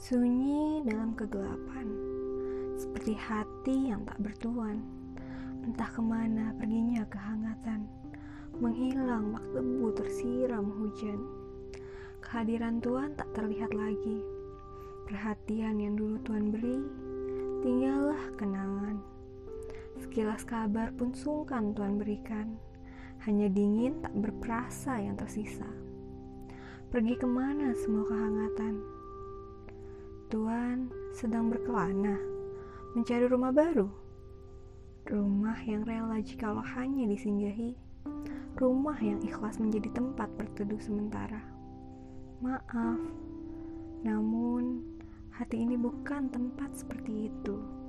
Sunyi dalam kegelapan, seperti hati yang tak bertuan. Entah ke mana perginya kehangatan, menghilang waktu tersiram hujan. Kehadiran Tuhan tak terlihat lagi. Perhatian yang dulu Tuhan beri, tinggallah kenangan. Sekilas kabar pun sungkan Tuhan berikan, hanya dingin tak berperasa yang tersisa. Pergi ke mana semua kehangatan? Sedang berkelana, mencari rumah baru. Rumah yang rela jikalau hanya disinggahi. Rumah yang ikhlas menjadi tempat berteduh sementara. Maaf, namun hati ini bukan tempat seperti itu.